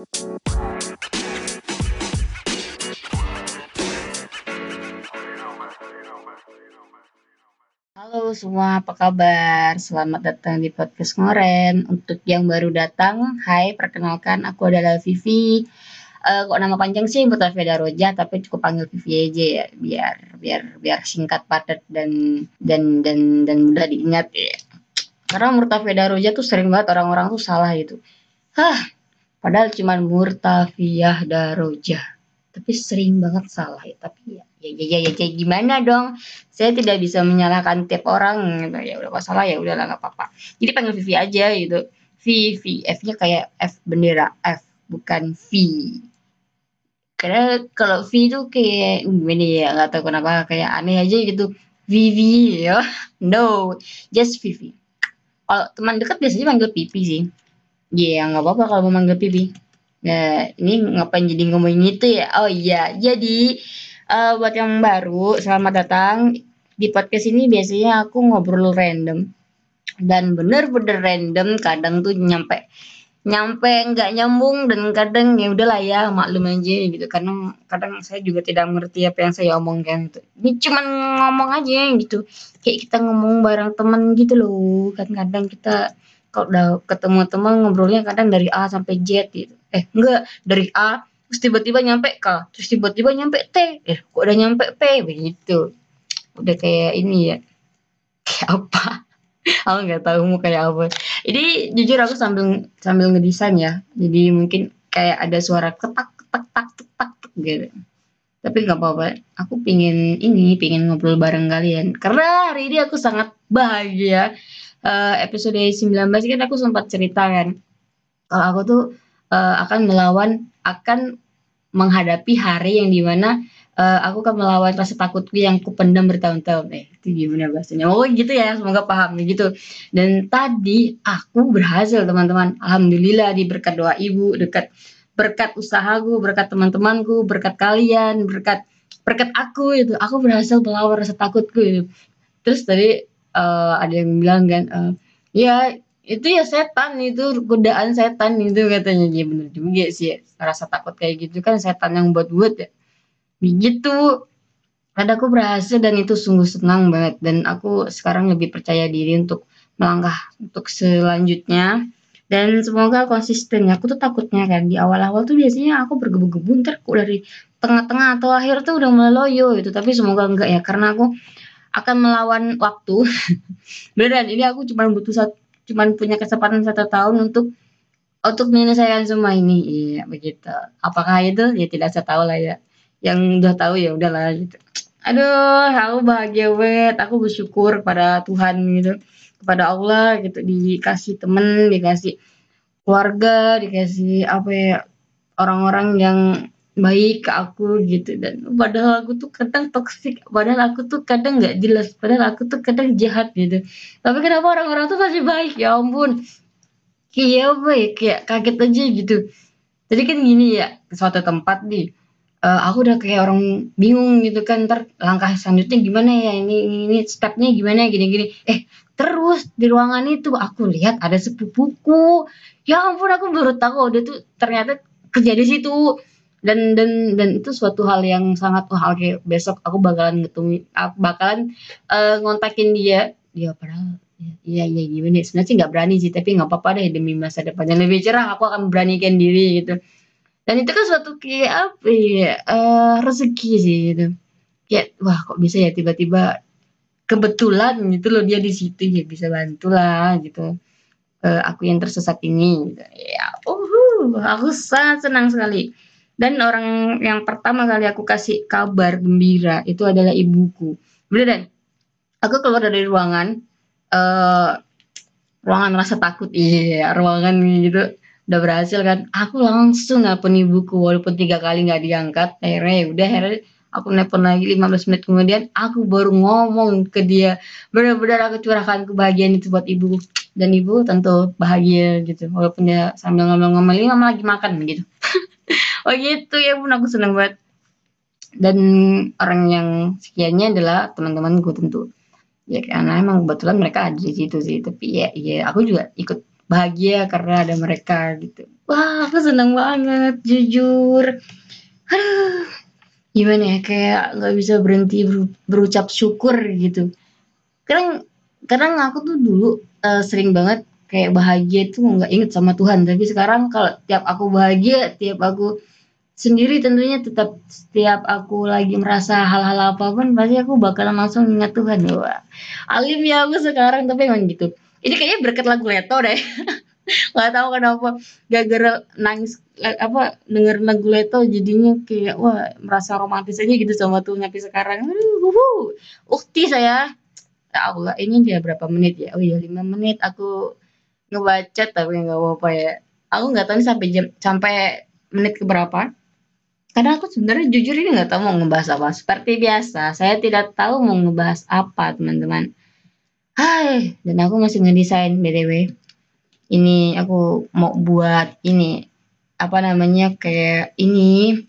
Halo semua, apa kabar? Selamat datang di podcast Ngoren. Untuk yang baru datang, hai, perkenalkan aku adalah Vivi. Uh, kok nama panjang sih Mutafida Roja, tapi cukup panggil Vivi aja ya, biar biar biar singkat padat dan dan dan dan mudah diingat ya. Karena Murtafida Roja tuh sering banget orang-orang tuh salah gitu. Hah, padahal cuma Murtafiyah Daroja. Tapi sering banget salah ya. Tapi ya ya ya ya, ya, gimana dong? Saya tidak bisa menyalahkan tiap orang gitu. Ya udah salah ya udahlah nggak apa-apa. Jadi panggil Vivi aja gitu. Vivi, F-nya kayak F bendera F, bukan V. Karena kalau V itu kayak gimana ya nggak tahu kenapa kayak aneh aja gitu. Vivi ya. No, just Vivi kalau teman dekat biasanya manggil pipi sih Iya, yeah, nggak apa-apa kalau mau manggil pipi. Nah, ini ngapain jadi ngomongin itu ya? Oh iya, jadi uh, buat yang baru, selamat datang. Di podcast ini biasanya aku ngobrol random. Dan bener-bener random, kadang tuh nyampe nyampe nggak nyambung dan kadang ya udahlah ya maklum aja gitu karena kadang saya juga tidak mengerti apa yang saya omongkan gitu ini cuman ngomong aja gitu kayak kita ngomong bareng temen gitu loh kan kadang kita kalau udah ketemu teman ngobrolnya kadang dari A sampai Z gitu. Eh enggak dari A terus tiba-tiba nyampe K terus tiba-tiba nyampe T. Eh kok udah nyampe P? Begitu. Udah kayak ini ya. Kayak apa? Aku nggak tahu mau kayak apa. Jadi jujur aku sambil sambil ngedesain ya. Jadi mungkin kayak ada suara ketak ketak tak tak gitu. Tapi nggak apa-apa. Aku pingin ini pingin ngobrol bareng kalian. Karena hari ini aku sangat bahagia uh, episode 19 kan aku sempat cerita kan kalau aku tuh uh, akan melawan akan menghadapi hari yang di mana uh, aku akan melawan rasa takutku yang kupendam bertahun-tahun. Eh, itu gimana bahasanya? Oh gitu ya, semoga paham gitu. Dan tadi aku berhasil teman-teman. Alhamdulillah di berkat doa ibu, dekat berkat usahaku, berkat teman-temanku, berkat kalian, berkat berkat aku itu, aku berhasil melawan rasa takutku itu. Terus tadi uh, ada yang bilang kan, uh, ya itu ya setan itu godaan setan itu katanya. Ya bener juga sih. Rasa takut kayak gitu kan setan yang buat buat ya. Begitu. Ada aku berhasil dan itu sungguh senang banget. Dan aku sekarang lebih percaya diri untuk melangkah untuk selanjutnya. Dan semoga konsisten. Ya aku tuh takutnya kan di awal-awal tuh biasanya aku bergebu-gebu ntar kok dari tengah-tengah atau akhir tuh udah mulai loyo gitu. Tapi semoga enggak ya karena aku akan melawan waktu. Beneran ini aku cuma butuh satu cuma punya kesempatan satu tahun untuk untuk menyelesaikan semua ini. Iya begitu. Apakah itu? Ya tidak saya tahu lah ya. Yang udah tahu ya udahlah gitu. Aduh aku bahagia banget. Aku bersyukur kepada Tuhan gitu. Kepada Allah gitu. Dikasih temen dikasih keluarga dikasih apa ya orang-orang yang baik ke aku gitu. Dan padahal aku tuh kadang toksik padahal aku tuh kadang nggak jelas padahal aku tuh kadang jahat gitu. Tapi kenapa orang-orang tuh masih baik? Ya ampun. Kayak apa ya? Kayak kaget aja gitu. Jadi kan gini ya suatu tempat nih uh, aku udah kayak orang bingung gitu kan. Ntar langkah selanjutnya gimana ya? Ini ini stepnya gimana? Gini gini eh terus di ruangan itu aku lihat ada sepupuku. Ya ampun aku baru tahu. Dia tuh ternyata kerja di situ dan dan dan itu suatu hal yang sangat wah oke besok aku bakalan aku bakalan uh, ngontakin dia. Dia padahal iya iya gimana sebenarnya sih nggak berani sih tapi nggak apa-apa deh demi masa depan yang lebih cerah aku akan beranikan diri gitu. Dan itu kan suatu kayak apa ya uh, rezeki sih gitu. Kayak wah kok bisa ya tiba-tiba kebetulan gitu loh dia di situ ya bisa bantu lah gitu. Uh, aku yang tersesat ini gitu. ya uh aku sangat senang sekali dan orang yang pertama kali aku kasih kabar gembira itu adalah ibuku. Beneran aku keluar dari ruangan uh, ruangan rasa takut. Iya ruangan gitu. Udah berhasil kan? Aku langsung nelpon ibuku walaupun tiga kali nggak diangkat. Akhirnya ya udah akhirnya aku nelpon lagi 15 menit kemudian aku baru ngomong ke dia. Benar-benar aku curahkan kebahagiaan itu buat ibu dan ibu tentu bahagia gitu walaupun dia sambil ngomong-ngomong ini mama lagi makan gitu oh gitu ya pun aku seneng banget dan orang yang sekiannya adalah teman-temanku tentu ya karena emang kebetulan mereka ada di situ sih tapi ya ya aku juga ikut bahagia karena ada mereka gitu. Wah, aku seneng banget jujur. Aduh, gimana ya kayak nggak bisa berhenti ber, berucap syukur gitu. Kadang kadang aku tuh dulu uh, sering banget kayak bahagia itu nggak inget sama Tuhan. Tapi sekarang kalau tiap aku bahagia tiap aku sendiri tentunya tetap setiap aku lagi merasa hal-hal apa pun pasti aku bakalan langsung ingat Tuhan. Wah alim ya aku sekarang tapi emang gitu. Ini kayaknya berkat lagu Leto deh. Nggak tahu kenapa gara-gara nangis apa denger lagu Leto jadinya kayak wah merasa romantis aja gitu sama Tuhan. Tapi sekarang aduh ukti saya. Ya Allah ini dia berapa menit ya? Oh iya lima menit. Aku ngebaca tapi nggak apa-apa ya. Aku nggak tahu sampai jam sampai menit ke berapa karena aku sebenarnya jujur ini nggak tahu mau ngebahas apa. Seperti biasa saya tidak tahu mau ngebahas apa teman-teman. Hai dan aku masih ngedesain btw ini aku mau buat ini apa namanya kayak ini.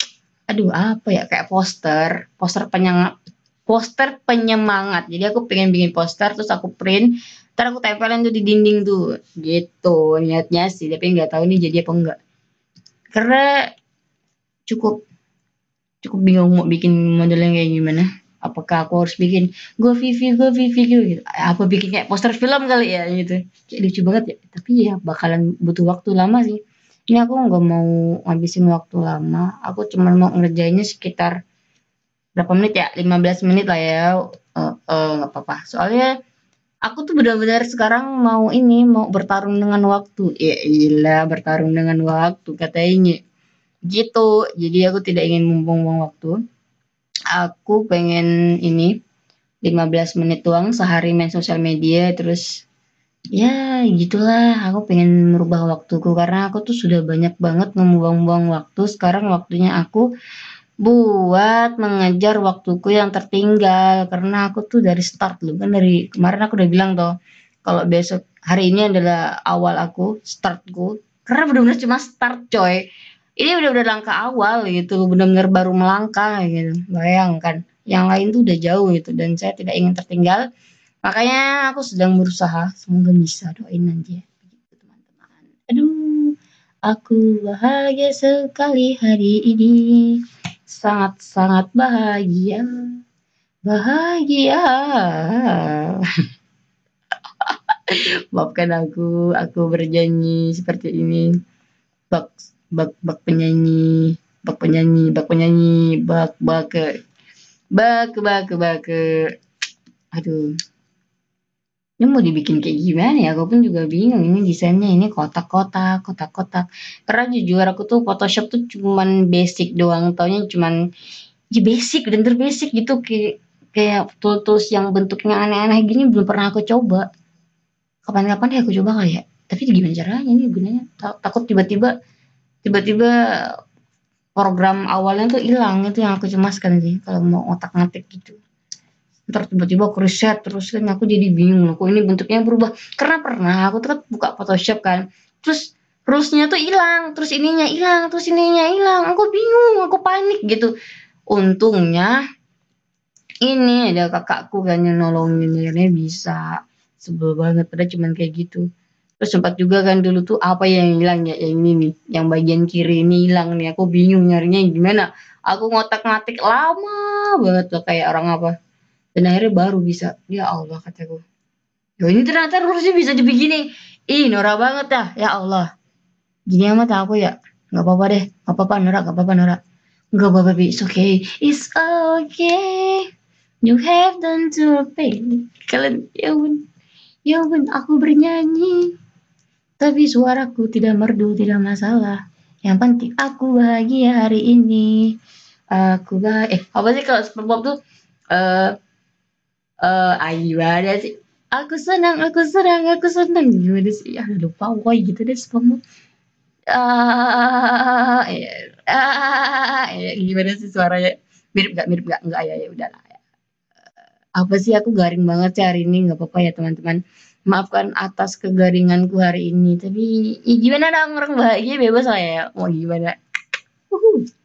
Aduh apa ya kayak poster poster penyemangat poster penyemangat. Jadi aku pengen bikin poster terus aku print ntar aku tempelin tuh di dinding tuh. Gitu niatnya sih tapi nggak tahu nih jadi apa enggak karena cukup cukup bingung mau bikin modelnya kayak gimana. Apakah aku harus bikin gue Vivi gue Vivi gitu. Apa bikin kayak poster film kali ya gitu. Kayak lucu banget ya. Tapi ya bakalan butuh waktu lama sih. Ini aku nggak mau ngabisin waktu lama. Aku cuma mau ngerjainnya sekitar berapa menit ya? 15 menit lah ya. Uh, uh, apa-apa. Soalnya aku tuh benar-benar sekarang mau ini mau bertarung dengan waktu. Ya iya bertarung dengan waktu katanya. Gitu. Jadi aku tidak ingin membuang waktu. Aku pengen ini 15 menit doang sehari main sosial media terus ya gitulah. Aku pengen merubah waktuku karena aku tuh sudah banyak banget membuang-buang waktu. Sekarang waktunya aku buat mengejar waktuku yang tertinggal. Karena aku tuh dari start loh kan dari kemarin aku udah bilang tuh kalau besok hari ini adalah awal aku startku. Karena benar-benar cuma start coy. Ini udah udah langkah awal gitu benar-benar baru melangkah gitu. Bayangkan yang lain tuh udah jauh gitu dan saya tidak ingin tertinggal. Makanya aku sedang berusaha semoga bisa doain aja gitu teman-teman. Aduh aku bahagia sekali hari ini sangat-sangat bahagia. Bahagia. Maafkan aku, aku bernyanyi seperti ini. Bak, bak, bak penyanyi, bak penyanyi, bak penyanyi, bak, bak, bak, bak, bak. Aduh ini mau dibikin kayak gimana ya? Aku pun juga bingung. Ini desainnya ini kotak-kotak kotak-kotak. Karena jujur aku tuh Photoshop tuh cuman basic doang. Taunya cuman ya basic dan terbasic gitu. Kayak kayak tools yang bentuknya aneh-aneh gini belum pernah aku coba. Kapan-kapan ya aku coba kali ya. Tapi gimana caranya ini gunanya? Takut tiba-tiba tiba-tiba program awalnya tuh hilang. Itu yang aku cemaskan sih kalau mau otak-ngatik gitu ntar tiba-tiba aku riset terus kan aku jadi bingung kok ini bentuknya berubah? Karena pernah aku tuh kan buka Photoshop kan terus rusnya tuh hilang terus ininya hilang terus ininya hilang. Aku bingung aku panik gitu. Untungnya ini ada kakakku kan yang nolongin ini bisa. Sebel banget pada cuman kayak gitu. Terus sempat juga kan dulu tuh apa yang hilang ya yang ini nih yang bagian kiri ini hilang nih. Aku bingung nyarinya gimana. Aku ngotak-ngatik lama banget tuh kayak orang apa dan akhirnya baru bisa. Ya Allah kataku ya ini ternyata harusnya bisa dibegini ih norak banget dah. Ya Allah. Gini amat aku ya. Nggak apa-apa deh. Nggak apa-apa norak. Nggak apa-apa norak. Nggak apa-apa it's okay. It's okay. You have done to pay. Kalian ya bun ya bun aku bernyanyi. Tapi suaraku tidak merdu tidak masalah. Yang penting aku bahagia hari ini. Aku bahagia. Eh apa sih kalau SpongeBob tuh? Uh, uh, ah, gimana sih. Aku senang aku senang aku senang. Gimana sih. Ya lupa woi gitu deh semua ah ah gimana sih suaranya? Mirip gak mirip gak enggak ya ya udahlah ya. apa sih? Aku garing banget sih hari ini. Nggak apa-apa ya teman-teman. Maafkan atas kegaringanku hari ini. Tapi ya gimana dong? Orang bahagia bebas lah ya. Mau gimana? Uhuh.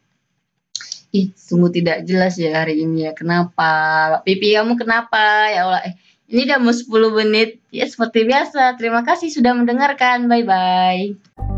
Ih, sungguh tidak jelas ya hari ini ya. Kenapa? Pipi kamu kenapa? Ya Allah, eh Ini udah mau 10 menit. Ya seperti biasa, terima kasih sudah mendengarkan. Bye bye.